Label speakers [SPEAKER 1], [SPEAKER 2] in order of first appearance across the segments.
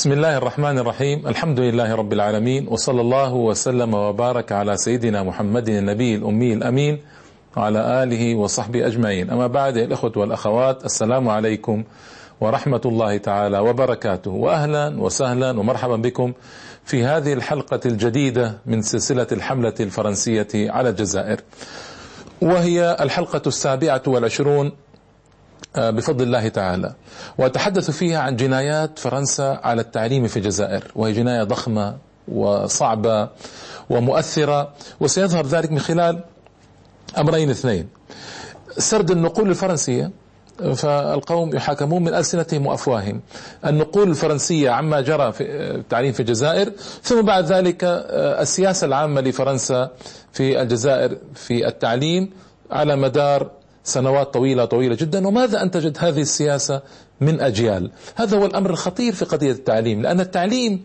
[SPEAKER 1] بسم الله الرحمن الرحيم الحمد لله رب العالمين وصلى الله وسلم وبارك على سيدنا محمد النبي الأمي الأمين وعلى آله وصحبه أجمعين أما بعد الأخوة والأخوات السلام عليكم ورحمة الله تعالى وبركاته وأهلا وسهلا ومرحبا بكم في هذه الحلقة الجديدة من سلسلة الحملة الفرنسية على الجزائر وهي الحلقة السابعة والعشرون بفضل الله تعالى. وأتحدث فيها عن جنايات فرنسا على التعليم في الجزائر. وهي جناية ضخمة وصعبة ومؤثرة وسيظهر ذلك من خلال أمرين اثنين. سرد النقول الفرنسية فالقوم يحاكمون من ألسنتهم وأفواههم. النقول الفرنسية عما جرى في التعليم في الجزائر ثم بعد ذلك آه، السياسة العامة لفرنسا في الجزائر في التعليم على مدار سنوات طويلة طويلة جدا وماذا أنتجت هذه السياسة من أجيال؟ هذا هو الأمر الخطير في قضية التعليم لأن التعليم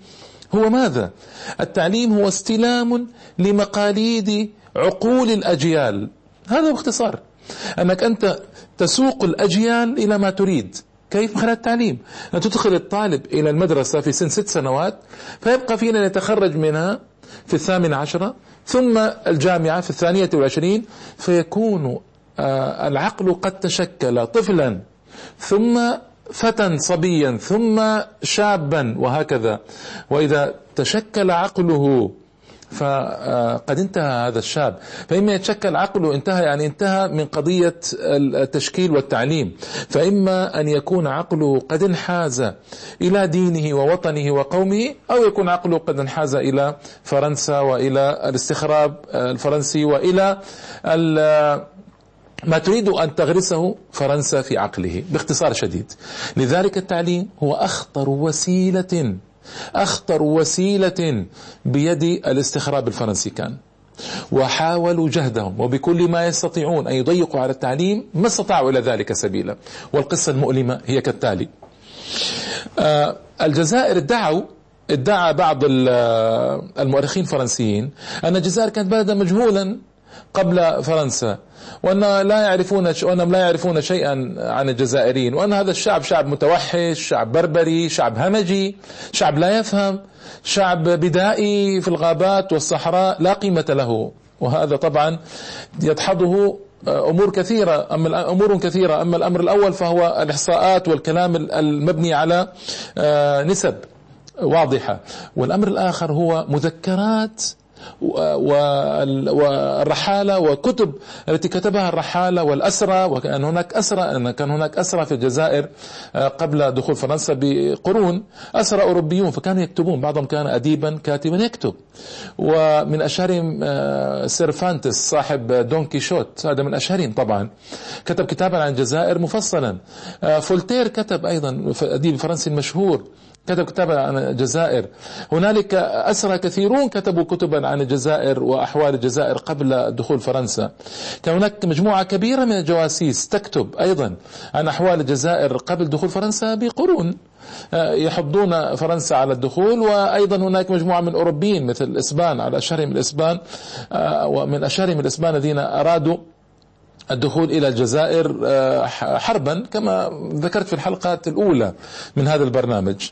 [SPEAKER 1] هو ماذا؟ التعليم هو استلام لمقاليد عقول الأجيال. هذا باختصار أنك أنت تسوق الأجيال إلى ما تريد. كيف من خلال التعليم؟ أن تدخل الطالب إلى المدرسة في سن ست سنوات فيبقى فينا يتخرج منها في الثامن عشرة ثم الجامعة في الثانية والعشرين فيكون العقل قد تشكل طفلا ثم فتى صبيا ثم شابا وهكذا. وإذا تشكل عقله فقد انتهى هذا الشاب. فإما يتشكل عقله انتهى يعني انتهى من قضية التشكيل والتعليم. فإما أن يكون عقله قد انحاز إلى دينه ووطنه وقومه أو يكون عقله قد انحاز إلى فرنسا وإلى الاستخراب الفرنسي وإلى ما تريد أن تغرسه فرنسا في عقله باختصار شديد. لذلك التعليم هو أخطر وسيلة أخطر وسيلة بيد الاستخراب الفرنسي كان وحاولوا جهدهم وبكل ما يستطيعون أن يضيقوا على التعليم ما استطاعوا إلى ذلك سبيلا. والقصة المؤلمة هي كالتالي. آه الجزائر ادعوا ادعى بعض المؤرخين الفرنسيين أن الجزائر كانت بلدا مجهولا قبل فرنسا وأن لا يعرفون وأنهم لا يعرفون شيئا عن الجزائريين وأن هذا الشعب شعب متوحش شعب بربري شعب همجي شعب لا يفهم شعب بدائي في الغابات والصحراء لا قيمة له. وهذا طبعا يدحضه أمور كثيرة. أما أمور كثيرة. أما الأمر الأول فهو الإحصاءات والكلام المبني على آه، نسب واضحة. والأمر الآخر هو مذكرات والرحالة وكتب التي كتبها الرحالة والأسرى وكأن هناك أسرى أن كان هناك أسرى في الجزائر آه، قبل دخول فرنسا بقرون أسرى أوروبيون فكانوا يكتبون بعضهم كان أديبا كاتبا يكتب. ومن أشهرهم آه، سيرفانتس صاحب دون كيشوت هذا من أشهرهم طبعا كتب كتابا عن الجزائر مفصلا. آه، فولتير كتب أيضا أديب فرنسي مشهور. كتب كتابا عن الجزائر. هنالك أسرى كثيرون كتبوا كتبا عن الجزائر وأحوال الجزائر قبل دخول فرنسا. كان هناك مجموعة كبيرة من الجواسيس تكتب أيضا عن أحوال الجزائر قبل دخول فرنسا بقرون آه، يحضون فرنسا على الدخول وأيضا هناك مجموعة من الأوروبيين مثل الإسبان على أشهرهم الإسبان آه، ومن أشهرهم الإسبان الذين أرادوا الدخول إلى الجزائر آه، حربا كما ذكرت في الحلقات الأولى من هذا البرنامج.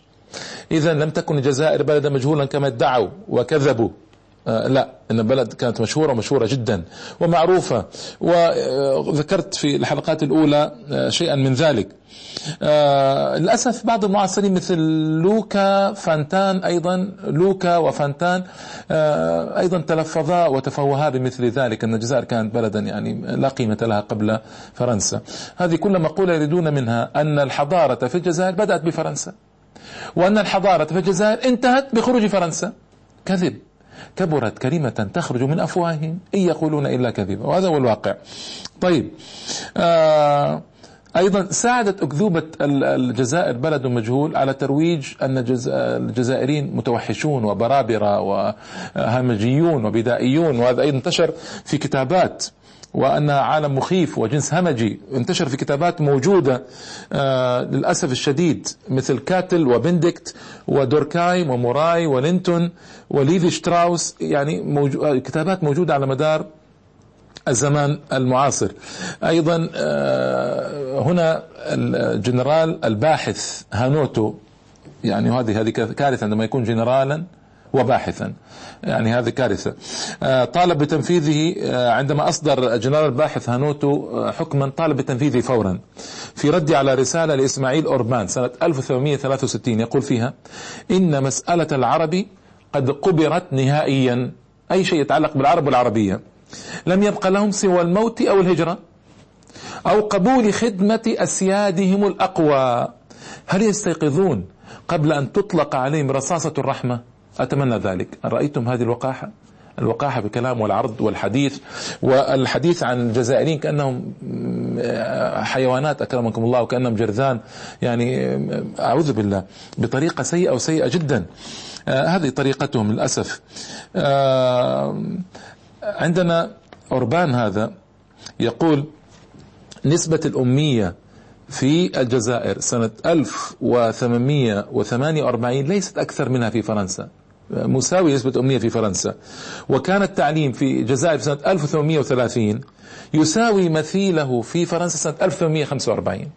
[SPEAKER 1] إذا لم تكن الجزائر بلدا مجهولا كما ادعوا وكذبوا. آه لا إن البلد كانت مشهورة مشهورة جدا ومعروفة. وذكرت في الحلقات الأولى آه شيئا من ذلك. آه للأسف بعض المعاصرين مثل لوكا فانتان أيضا لوكا وفانتان أيضا تلفظا وتفوها بمثل ذلك إن الجزائر كانت بلدا يعني لا قيمة لها قبل فرنسا. هذه كل مقولة يريدون منها أن الحضارة في الجزائر بدأت بفرنسا. وأن الحضارة في الجزائر انتهت بخروج فرنسا. كذب. كبرت كلمة تخرج من أفواههم. إن يقولون إلا كذبا. وهذا هو الواقع. طيب. آه أيضا ساعدت أكذوبة الجزائر بلد مجهول على ترويج أن الجزائريين متوحشون وبرابرة وهمجيون وبدائيون. وهذا أيضا انتشر في كتابات وأنها عالم مخيف وجنس همجي انتشر في كتابات موجودة آه للأسف الشديد مثل كاتل وبندكت ودوركايم وموراي ولينتون وليفي شتراوس يعني موجو كتابات موجودة على مدار الزمان المعاصر. أيضا آه، هنا الجنرال الباحث هانوتو يعني هذه هذه كارثة عندما يكون جنرالا وباحثا. يعني هذه كارثة. آه، طالب بتنفيذه آه، عندما أصدر جنرال الباحث هانوتو آه، حكما طالب بتنفيذه فورا. في رد على رسالة لإسماعيل أوربان سنة 1863 يقول فيها إن مسألة العربي قد قبرت نهائيا. أي شيء يتعلق بالعرب والعربية. لم يبقى لهم سوى الموت أو الهجرة أو قبول خدمة أسيادهم الأقوى. هل يستيقظون قبل أن تطلق عليهم رصاصة الرحمة؟ أتمنى ذلك. رأيتم هذه الوقاحة؟ الوقاحة بكلام والعرض والحديث والحديث عن الجزائريين كأنهم حيوانات أكرمكم الله وكأنهم جرذان. يعني أعوذ بالله بطريقة سيئة وسيئة جدا. آه، هذه طريقتهم للأسف. آه، عندنا أوربان هذا يقول نسبة الأمية في الجزائر سنة 1848 ليست أكثر منها في فرنسا. مساوي نسبة أمية في فرنسا. وكان التعليم في الجزائر سنة 1830 يساوي مثيله في فرنسا سنة 1845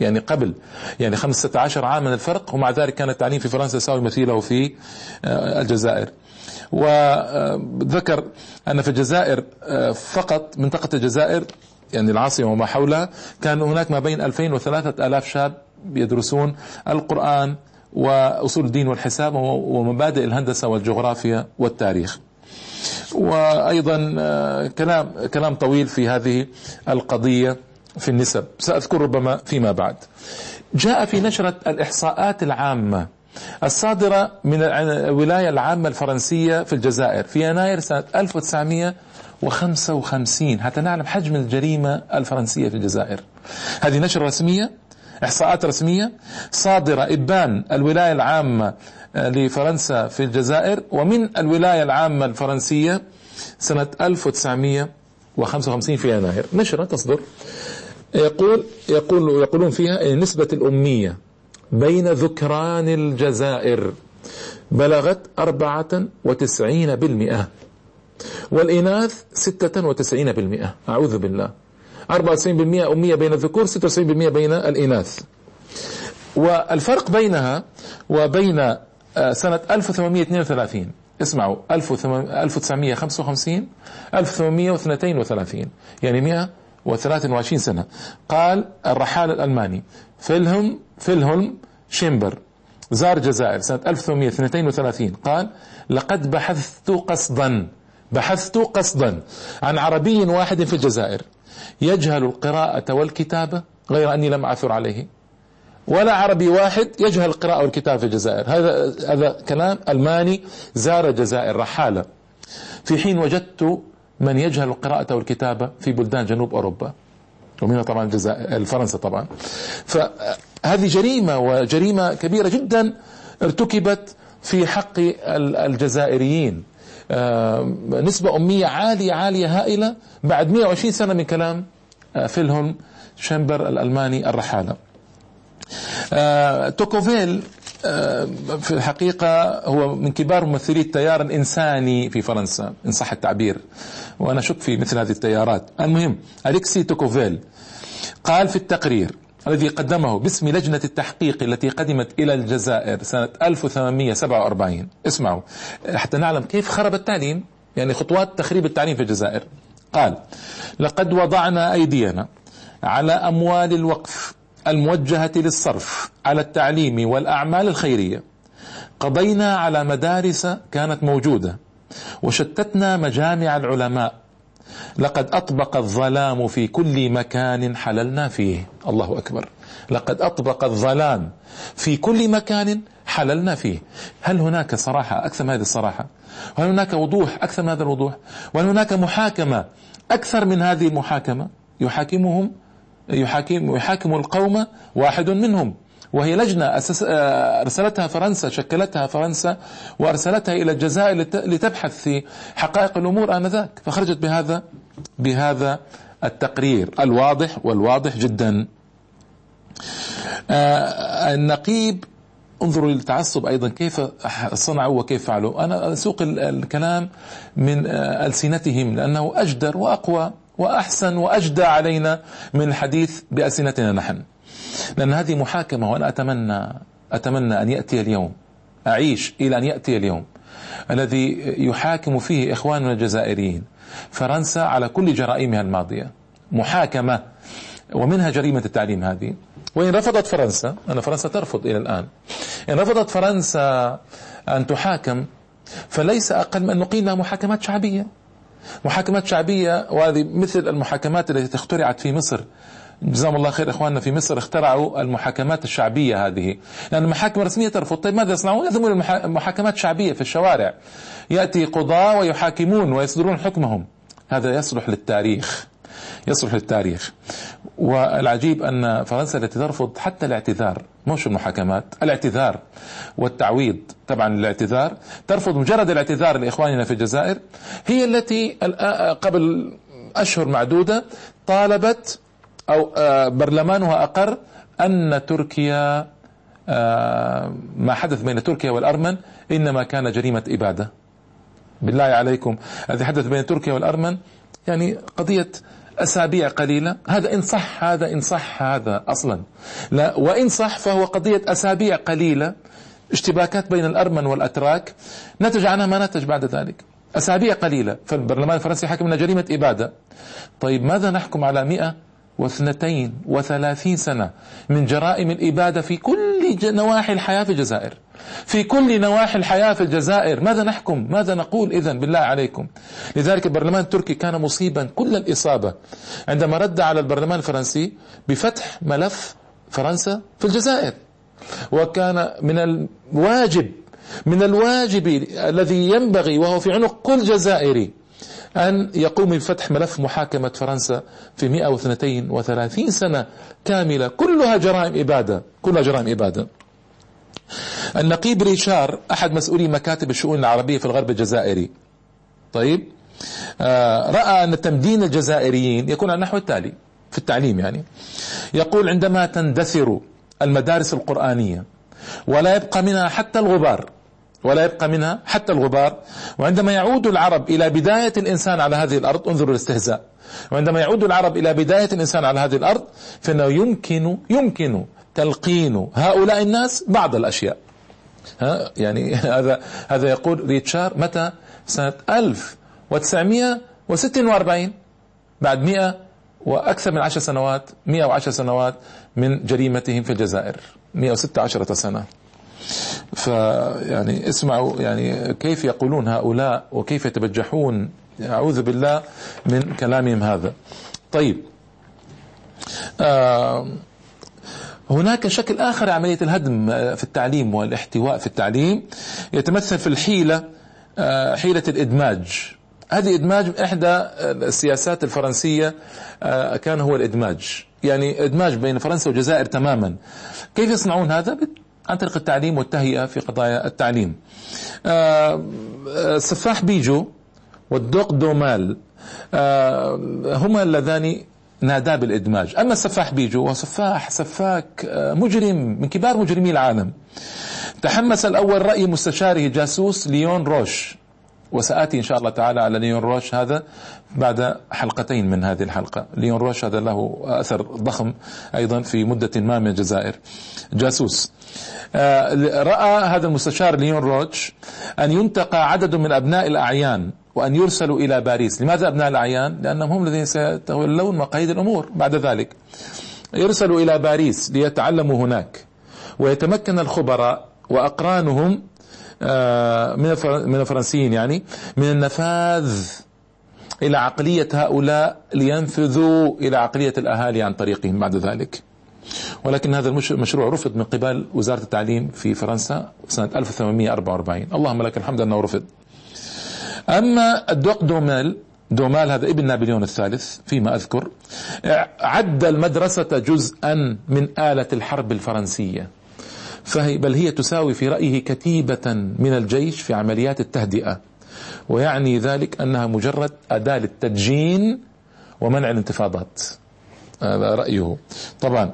[SPEAKER 1] يعني قبل يعني 15 عاما الفرق ومع ذلك كان التعليم في فرنسا يساوي مثيله في آه، الجزائر. وذكر أن في الجزائر آه، فقط منطقة الجزائر يعني العاصمة وما حولها كان هناك ما بين 2000 و 3000 شاب يدرسون القرآن وأصول الدين والحساب ومبادئ الهندسة والجغرافيا والتاريخ. وأيضا آه، كلام كلام طويل في هذه القضية في النسب. سأذكر ربما فيما بعد. جاء في نشرة الإحصاءات العامة الصادرة من الولاية العامة الفرنسية في الجزائر في يناير سنة 1955 حتى نعلم حجم الجريمة الفرنسية في الجزائر. هذه نشرة رسمية إحصاءات رسمية صادرة إبان الولاية العامة آه، لفرنسا في الجزائر ومن الولاية العامة الفرنسية سنة 1955 في يناير. نشرة تصدر. يقول يقول يقولون فيها نسبة الأمية بين ذكران الجزائر بلغت أربعة وتسعين بالمئة والإناث ستة وتسعين بالمئة. أعوذ بالله. 94% أمية بين الذكور 96% بين الإناث. والفرق بينها وبين آه، سنة 1832 اسمعوا 1955 1832 يعني 123 سنة. قال الرحال الألماني فيلهم فيلهولم شيمبر زار الجزائر سنة 1832 قال لقد بحثت قصدا. بحثت قصدا عن عربي واحد في الجزائر يجهل القراءة والكتابة غير أني لم أعثر عليه ولا عربي واحد يجهل القراءة والكتابة في الجزائر. هذا هذا كلام ألماني زار الجزائر رحالة في حين وجدت من يجهل القراءة والكتابة في بلدان جنوب أوروبا ومنها طبعا الجزائر فرنسا طبعا. فهذه جريمة وجريمة كبيرة جدا ارتكبت في حق الجزائريين. نسبة أمية عالية عالية هائلة. بعد 120 سنة من كلام آه، فيلهم شامبر الألماني الرحالة. آه، توكوفيل في الحقيقة هو من كبار ممثلي التيار الإنساني في فرنسا إن صح التعبير. وأنا أشك في مثل هذه التيارات. المهم أليكسي توكوفيل قال في التقرير الذي قدمه باسم لجنة التحقيق التي قدمت إلى الجزائر سنة 1847 اسمعوا. حتى نعلم كيف خرب التعليم يعني خطوات تخريب التعليم في الجزائر. قال لقد وضعنا أيدينا على أموال الوقف الموجهة للصرف على التعليم والأعمال الخيرية. قضينا على مدارس كانت موجودة وشتتنا مجامع العلماء لقد أطبق الظلام في كل مكان حللنا فيه. الله أكبر. لقد أطبق الظلام في كل مكان حللنا فيه. هل هناك صراحة أكثر من هذه الصراحة؟ هل هناك وضوح أكثر من هذا الوضوح؟ وهل هناك محاكمة أكثر من هذه المحاكمة؟ يحاكمهم يحاكم يحاكم القوم واحد منهم. وهي لجنة آه، أرسلتها فرنسا شكلتها فرنسا وأرسلتها إلى الجزائر لتبحث في حقائق الأمور آنذاك. فخرجت بهذا بهذا التقرير الواضح والواضح جدا. آه، النقيب انظروا للتعصب أيضا كيف صنعوا وكيف فعلوا. أنا أسوق الكلام من آه، ألسنتهم لأنه أجدر وأقوى وأحسن وأجدى علينا من الحديث بألسنتنا نحن. لأن هذه محاكمة وأنا أتمنى أتمنى أن يأتي اليوم أعيش إلى أن يأتي اليوم الذي يحاكم فيه إخواننا الجزائريين. فرنسا على كل جرائمها الماضية. محاكمة ومنها جريمة التعليم هذه. وإن رفضت فرنسا أن فرنسا ترفض إلى الآن. إن رفضت فرنسا أن تحاكم فليس أقل من أن نقيم لها محاكمات شعبية. محاكمات شعبية وهذه مثل المحاكمات التي اخترعت في مصر جزاهم الله خير إخواننا في مصر اخترعوا المحاكمات الشعبية هذه. لأن المحاكم الرسميه ترفض. طيب ماذا يصنعون؟ يذهبون المحاكمات شعبية في الشوارع. يأتي قضاه ويحاكمون ويصدرون حكمهم. هذا يصلح للتاريخ. يصلح للتاريخ. والعجيب أن فرنسا التي ترفض حتى الاعتذار مش المحاكمات الاعتذار والتعويض. طبعا الاعتذار ترفض مجرد الاعتذار لإخواننا في الجزائر. هي التي قبل أشهر معدودة طالبت أو آه، برلمانها أقر أن تركيا آه، ما حدث بين تركيا والأرمن إنما كان جريمة إبادة. بالله عليكم. الذي حدث بين تركيا والأرمن يعني قضية أسابيع قليلة. هذا إن صح هذا إن صح هذا أصلا. لا وإن صح فهو قضية أسابيع قليلة اشتباكات بين الأرمن والأتراك. نتج عنها ما نتج بعد ذلك. أسابيع قليلة. فالبرلمان الفرنسي حكم جريمة إبادة. طيب ماذا نحكم على مئة واثنتين وثلاثين سنة من جرائم الإبادة في كل نواحي الحياة في الجزائر. في كل نواحي الحياة في الجزائر. ماذا نحكم؟ ماذا نقول؟ إذا بالله عليكم. لذلك البرلمان التركي كان مصيبا كل الإصابة عندما رد على البرلمان الفرنسي بفتح ملف فرنسا في الجزائر. وكان من الواجب من الواجب الذي ينبغي وهو في عنق كل جزائري أن يقوم بفتح ملف محاكمة فرنسا في 132 سنة كاملة. كلها جرائم إبادة. كلها جرائم إبادة. النقيب ريشار أحد مسؤولي مكاتب الشؤون العربية في الغرب الجزائري. طيب؟ آه رأى أن تمدين الجزائريين يكون على النحو التالي في التعليم يعني يقول عندما تندثر المدارس القرآنية ولا يبقى منها حتى الغبار ولا يبقى منها حتى الغبار. وعندما يعود العرب إلى بداية الإنسان على هذه الأرض انظروا الاستهزاء. وعندما يعود العرب إلى بداية الإنسان على هذه الأرض فإنه يمكن يمكن تلقين هؤلاء الناس بعض الأشياء. ها يعني هذا هذا يقول ريتشار متى؟ سنة 1946 بعد 100 وأكثر من عشر سنوات 110 سنوات من جريمتهم في الجزائر 116 سنة. فيعني اسمعوا يعني كيف يقولون هؤلاء وكيف يتبجحون؟ أعوذ بالله من كلامهم هذا. طيب. آه هناك شكل آخر عملية الهدم في التعليم والاحتواء في التعليم. يتمثل في الحيلة آه، حيلة الإدماج. هذه إدماج إحدى السياسات الفرنسية آه، كان هو الإدماج. يعني إدماج بين فرنسا والجزائر تماما. كيف يصنعون هذا؟ عن طريق التعليم والتهيئة في قضايا التعليم. السفاح آه، بيجو والدوق دومال هما اللذان ناداه بالإدماج. أما السفاح بيجو وهو سفاح سفاك آه، مجرم من كبار مجرمي العالم. تحمس الأول رأي مستشاره جاسوس ليون روش. وسآتي إن شاء الله تعالى على ليون روش هذا بعد حلقتين من هذه الحلقة. ليون روش هذا له أثر ضخم أيضا في مدة ما من الجزائر. جاسوس آه، رأى هذا المستشار ليون روتش أن ينتقى عدد من أبناء الأعيان وأن يرسلوا إلى باريس. لماذا أبناء الأعيان؟ لأنهم هم الذين سيتولون مقاييد الأمور بعد ذلك. يرسلوا إلى باريس ليتعلموا هناك ويتمكن الخبراء وأقرانهم آه، من الفرنسيين يعني من النفاذ إلى عقلية هؤلاء لينفذوا إلى عقلية الأهالي عن طريقهم بعد ذلك. ولكن هذا المشروع رفض من قبل وزارة التعليم في فرنسا سنة 1844 اللهم لك الحمد أنه رفض. أما الدوق دومال دومال هذا ابن نابليون الثالث فيما أذكر عد المدرسة جزءا من آلة الحرب الفرنسية. فهي بل هي تساوي في رأيه كتيبة من الجيش في عمليات التهدئة. ويعني ذلك أنها مجرد أداة للتدجين ومنع الانتفاضات. هذا رأيه. طبعا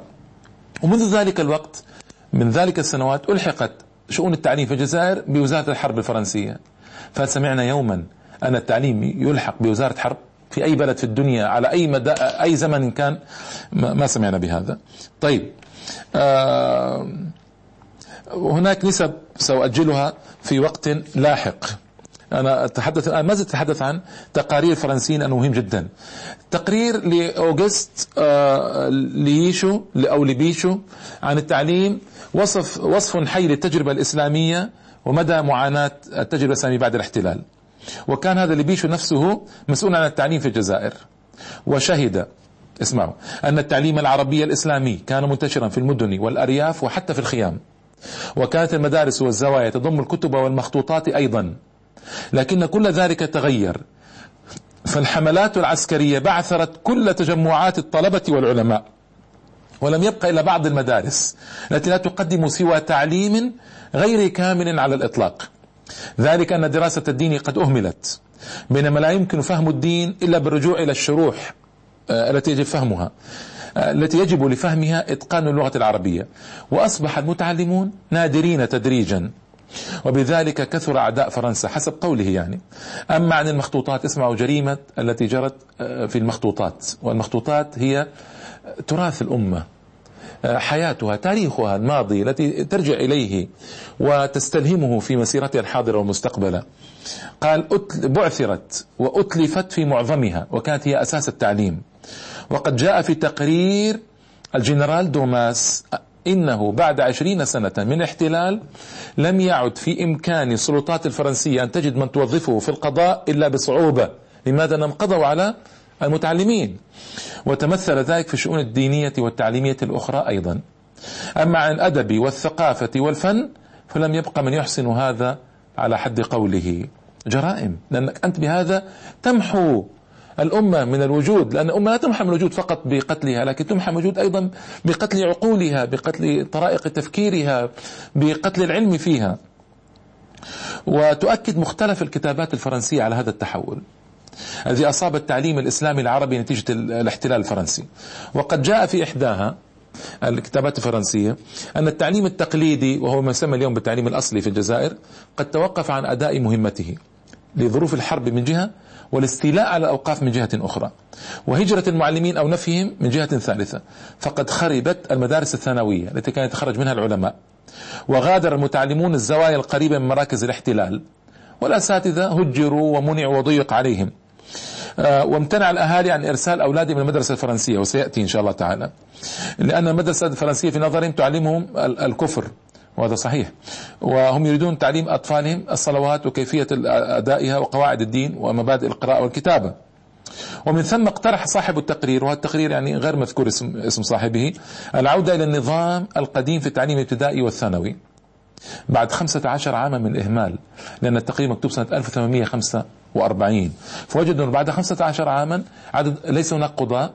[SPEAKER 1] ومنذ ذلك الوقت من ذلك السنوات ألحقت شؤون التعليم في الجزائر بوزارة الحرب الفرنسية. فسمعنا يوما أن التعليم يلحق بوزارة حرب في أي بلد في الدنيا على أي مدى أي زمن كان؟ ما سمعنا بهذا. طيب آه هناك نسب سأؤجلها في وقت لاحق. أنا أتحدث الآن ما زلت أتحدث عن تقارير فرنسيين أنه مهم جدا. تقرير لأوغست آه، ليشو أو لبيشو عن التعليم وصف وصف حي للتجربة الإسلامية ومدى معاناة التجربة الإسلامية بعد الاحتلال. وكان هذا لبيشو نفسه مسؤول عن التعليم في الجزائر. وشهد اسمعوا أن التعليم العربي الإسلامي كان منتشرا في المدن والأرياف وحتى في الخيام. وكانت المدارس والزوايا تضم الكتب والمخطوطات أيضا. لكن كل ذلك تغير. فالحملات العسكرية بعثرت كل تجمعات الطلبة والعلماء ولم يبقى إلا بعض المدارس التي لا تقدم سوى تعليم غير كامل على الإطلاق. ذلك أن دراسة الدين قد أهملت بينما لا يمكن فهم الدين إلا بالرجوع إلى الشروح. التي يجب فهمها. آه، التي يجب لفهمها إتقان اللغة العربية. وأصبح المتعلمون نادرين تدريجا. وبذلك كثر أعداء فرنسا حسب قوله يعني. أما عن المخطوطات اسمعوا جريمة التي جرت آه، في المخطوطات. والمخطوطات هي تراث الأمة آه، حياتها تاريخها الماضي التي ترجع إليه وتستلهمه في مسيرتها الحاضرة والمستقبلة. قال بعثرت وأتلفت في معظمها وكانت هي أساس التعليم. وقد جاء في تقرير الجنرال دوماس إنه بعد عشرين سنة من احتلال لم يعد في إمكان السلطات الفرنسية أن تجد من توظفه في القضاء إلا بصعوبة. لماذا أنهم قضوا على المتعلمين؟ وتمثل ذلك في الشؤون الدينية والتعليمية الأخرى أيضا. أما عن الأدب والثقافة والفن فلم يبقى من يحسن هذا على حد قوله. جرائم لأنك أنت بهذا تمحو الأمة من الوجود لأن الأمة لا تمحى من الوجود فقط بقتلها لكن تمحى من الوجود أيضا بقتل عقولها بقتل طرائق تفكيرها بقتل العلم فيها. وتؤكد مختلف الكتابات الفرنسية على هذا التحول. الذي أصاب التعليم الإسلامي العربي نتيجة الاحتلال الفرنسي. وقد جاء في إحداها الكتابات الفرنسية أن التعليم التقليدي وهو ما يسمى اليوم بالتعليم الأصلي في الجزائر قد توقف عن أداء مهمته. لظروف الحرب من جهة والاستيلاء على الأوقاف من جهة أخرى. وهجرة المعلمين أو نفيهم من جهة ثالثة. فقد خربت المدارس الثانوية التي كانت يتخرج منها العلماء. وغادر المتعلمون الزوايا القريبة من مراكز الاحتلال. والأساتذة هجروا ومنعوا وضيق عليهم. آه، وامتنع الأهالي عن إرسال أولادهم من المدرسة الفرنسية. وسيأتي إن شاء الله تعالى. لأن المدرسة الفرنسية في نظرهم تعلمهم الكفر. وهذا صحيح. وهم يريدون تعليم أطفالهم الصلوات وكيفية أدائها وقواعد الدين ومبادئ القراءة والكتابة. ومن ثم اقترح صاحب التقرير وهذا التقرير يعني غير مذكور اسم, اسم صاحبه العودة إلى النظام القديم في التعليم الابتدائي والثانوي. بعد 15 عاما من الإهمال لأن التقرير مكتوب سنة 1845 فوجدوا بعد 15 عاما عدد ليس هناك قضاء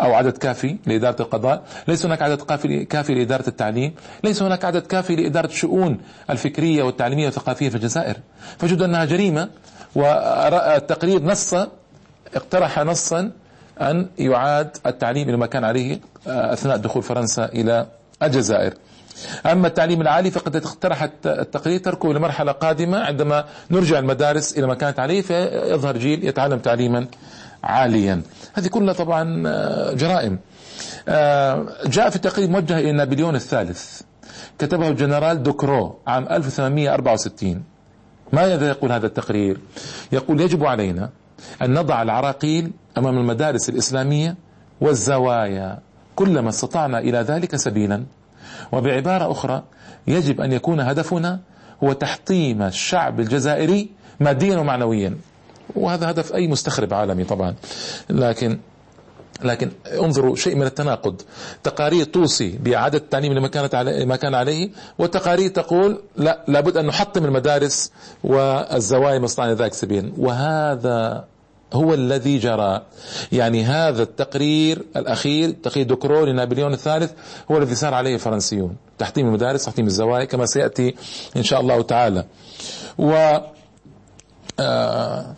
[SPEAKER 1] أو عدد كافي لإدارة القضاء. ليس هناك عدد كافي, كافي لإدارة التعليم. ليس هناك عدد كافي لإدارة الشؤون الفكرية والتعليمية والثقافية في الجزائر. فوجدوا أنها جريمة والتقرير نص اقترح نصا أن يعاد التعليم إلى ما كان عليه آه، أثناء دخول فرنسا إلى الجزائر. أما التعليم العالي فقد اقترح التقرير تركه لمرحلة قادمة عندما نرجع المدارس إلى ما كانت عليه فيظهر جيل يتعلم تعليما عاليا. هذه كلها طبعا آه، جرائم. آه، جاء في تقرير موجه إلى نابليون الثالث. كتبه الجنرال دوكرو عام 1864 ماذا يقول هذا التقرير؟ يقول يجب علينا أن نضع العراقيل أمام المدارس الإسلامية والزوايا. كلما استطعنا إلى ذلك سبيلا. وبعبارة أخرى يجب أن يكون هدفنا هو تحطيم الشعب الجزائري ماديا ومعنويا وهذا هدف أي مستخرب عالمي طبعا. لكن لكن انظروا شيء من التناقض. تقارير توصي بإعادة التعليم لما كانت عليه ما كان عليه وتقارير تقول لا لابد أن نحطم المدارس والزوايا مصنع ذلك سبيل وهذا هو الذي جرى. يعني هذا التقرير الأخير تقرير دوكرو لنابليون الثالث هو الذي سار عليه الفرنسيون. تحطيم المدارس تحطيم الزوايا كما سيأتي إن شاء الله تعالى. و آه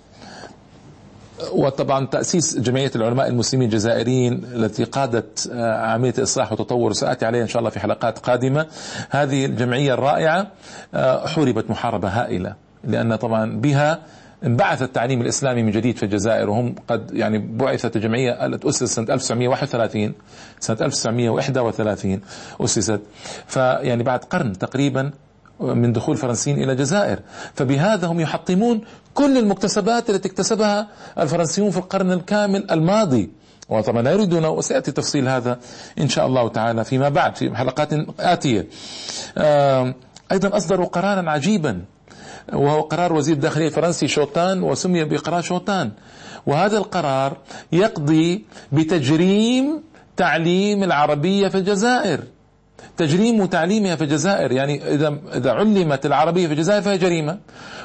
[SPEAKER 1] وطبعا تأسيس جمعية العلماء المسلمين الجزائريين التي قادت آه، عملية إصلاح وتطور سآتي عليها إن شاء الله في حلقات قادمة. هذه الجمعية الرائعة آه، حوربت محاربة هائلة لأن طبعا بها انبعث التعليم الإسلامي من جديد في الجزائر وهم قد يعني بعثت جمعية أسست سنة 1931 سنة 1931 أسست. فيعني بعد قرن تقريبا من دخول الفرنسيين إلى الجزائر. فبهذا هم يحطمون كل المكتسبات التي اكتسبها الفرنسيون في القرن الكامل الماضي. وطبعا لا يريدون وسيأتي تفصيل هذا إن شاء الله تعالى فيما بعد في حلقات آتية. أيضا أصدروا قرارا عجيبا وهو قرار وزير الداخلية الفرنسي شوتان وسمي بقرار شوتان. وهذا القرار يقضي بتجريم تعليم العربية في الجزائر. تجريم تعليمها في الجزائر. يعني إذا إذا علمت العربية في الجزائر فهي جريمة.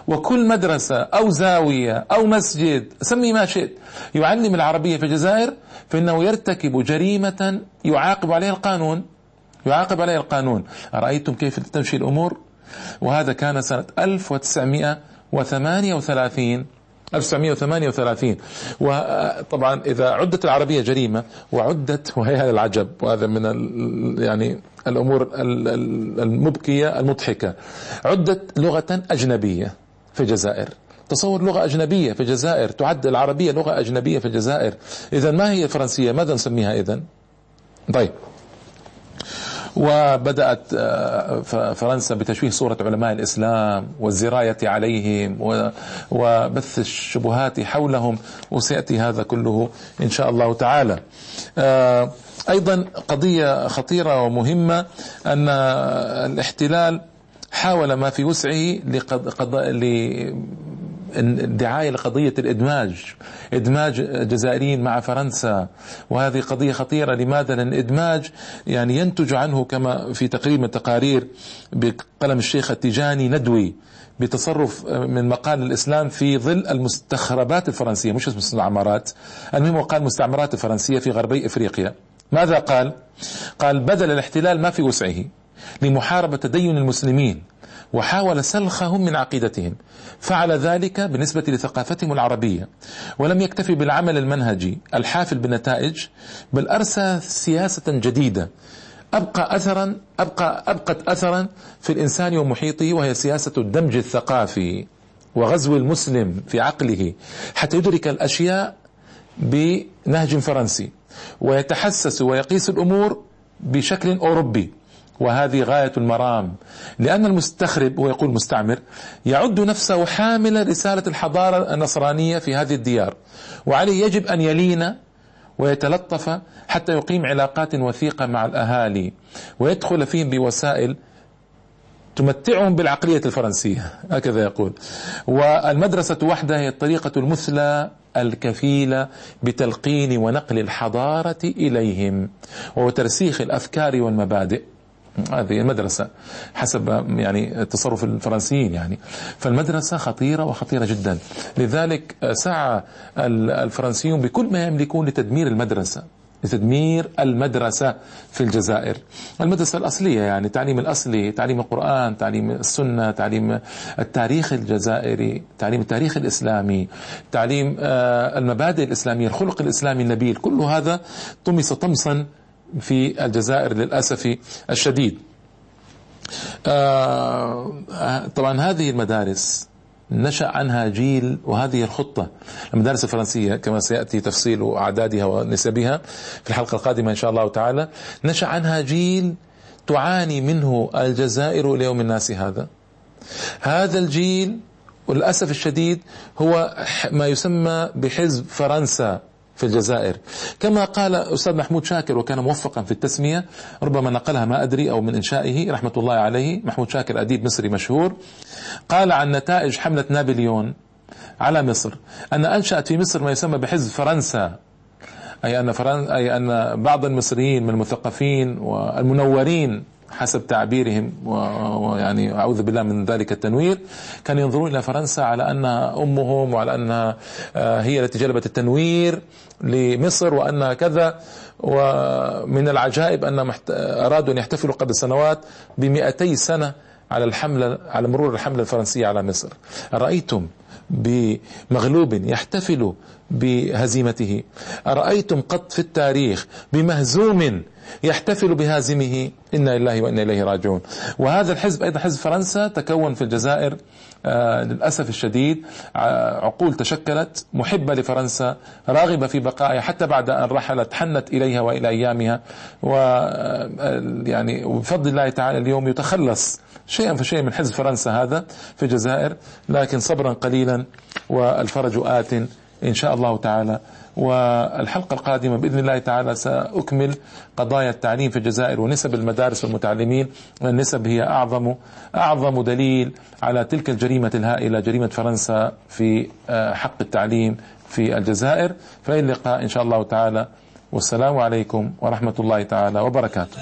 [SPEAKER 1] وكل مدرسة أو زاوية أو مسجد سمي ما شئت يعلم العربية في الجزائر فإنه يرتكب جريمة يعاقب عليها القانون. يعاقب عليها القانون. أرأيتم كيف تمشي الأمور؟ وهذا كان سنة 1938 1938 وطبعا إذا عدت العربية جريمة وعدت وهي هذا العجب وهذا من يعني الأمور المبكية المضحكة. عدت لغة أجنبية في الجزائر. تصور لغة أجنبية في الجزائر تعد العربية لغة أجنبية في الجزائر. إذا ما هي الفرنسية ماذا نسميها إذا طيب. وبدأت آه، فرنسا بتشويه صورة علماء الإسلام والزراية عليهم وبث الشبهات حولهم وسيأتي هذا كله إن شاء الله تعالى. آه، أيضا قضية خطيرة ومهمة أن الاحتلال حاول ما في وسعه الدعاية لقضية الإدماج إدماج الجزائريين مع فرنسا. وهذه قضية خطيرة لماذا؟ لأن الإدماج يعني ينتج عنه كما في تقرير من التقارير بقلم الشيخ التيجاني ندوي بتصرف من مقال الإسلام في ظل المستخربات الفرنسية مش المستعمرات المهم وقال المستعمرات الفرنسية في غربي إفريقيا. ماذا قال؟ قال بدل الاحتلال ما في وسعه لمحاربة تدين المسلمين وحاول سلخهم من عقيدتهم. فعل ذلك بالنسبة لثقافتهم العربية. ولم يكتفي بالعمل المنهجي الحافل بالنتائج بل أرسى سياسة جديدة. أبقى أثرا أبقى أبقت أثرا في الإنسان ومحيطه وهي سياسة الدمج الثقافي وغزو المسلم في عقله حتى يدرك الأشياء بنهج فرنسي. ويتحسس ويقيس الأمور بشكل أوروبي. وهذه غاية المرام. لأن المستخرب ويقول مستعمر يعد نفسه حاملا رسالة الحضارة النصرانية في هذه الديار. وعليه يجب أن يلين ويتلطف حتى يقيم علاقات وثيقة مع الأهالي ويدخل فيهم بوسائل تمتعهم بالعقلية الفرنسية هكذا يقول. والمدرسة وحدها هي الطريقة المثلى الكفيلة بتلقين ونقل الحضارة إليهم وترسيخ الأفكار والمبادئ. هذه المدرسة حسب يعني تصرف الفرنسيين يعني. فالمدرسة خطيرة وخطيرة جدا. لذلك سعى الفرنسيون بكل ما يملكون لتدمير المدرسة لتدمير المدرسة في الجزائر. المدرسة الأصلية يعني تعليم الأصلي تعليم القرآن تعليم السنة تعليم التاريخ الجزائري تعليم التاريخ الإسلامي تعليم آه، المبادئ الإسلامية الخلق الإسلامي النبيل. كل هذا طمس طمسا في الجزائر للأسف الشديد. آه، طبعا هذه المدارس نشأ عنها جيل وهذه الخطة المدارس الفرنسية كما سيأتي تفصيل أعدادها ونسبها في الحلقة القادمة إن شاء الله تعالى نشأ عنها جيل تعاني منه الجزائر ليوم الناس هذا. هذا الجيل وللأسف الشديد هو ما يسمى بحزب فرنسا. في الجزائر. كما قال أستاذ محمود شاكر وكان موفقا في التسمية ربما نقلها ما أدري أو من إنشائه رحمة الله عليه. محمود شاكر أديب مصري مشهور. قال عن نتائج حملة نابليون على مصر. أن أنشأت في مصر ما يسمى بحزب فرنسا. أي أن فرن... أي أن بعض المصريين من المثقفين والمنورين حسب تعبيرهم ويعني أعوذ بالله من ذلك التنوير كانوا ينظرون إلى فرنسا على أنها أمهم وعلى أنها آه، هي التي جلبت التنوير لمصر وأنها كذا. ومن العجائب أن أرادوا أن يحتفلوا قبل سنوات بمئتي سنة على الحملة على مرور الحملة الفرنسية على مصر. رأيتم بمغلوب يحتفل بهزيمته. أرأيتم قط في التاريخ بمهزوم يحتفل بهازمه؟ إنا لله وإنا إليه راجعون. وهذا الحزب أيضا حزب فرنسا تكون في الجزائر آه للأسف الشديد آه، عقول تشكلت محبة لفرنسا راغبة في بقائها حتى بعد أن رحلت حنت إليها وإلى أيامها. و آه، يعني وبفضل الله تعالى اليوم يتخلص شيئا فشيئا من حزب فرنسا هذا في الجزائر. لكن صبرا قليلا والفرج آت إن شاء الله تعالى. والحلقة القادمة بإذن الله تعالى سأكمل قضايا التعليم في الجزائر ونسب المدارس والمتعلمين. النسب هي أعظم أعظم دليل على تلك الجريمة الهائلة جريمة فرنسا في آه، حق التعليم في الجزائر. فإلى اللقاء إن شاء الله تعالى. والسلام عليكم ورحمة الله تعالى وبركاته.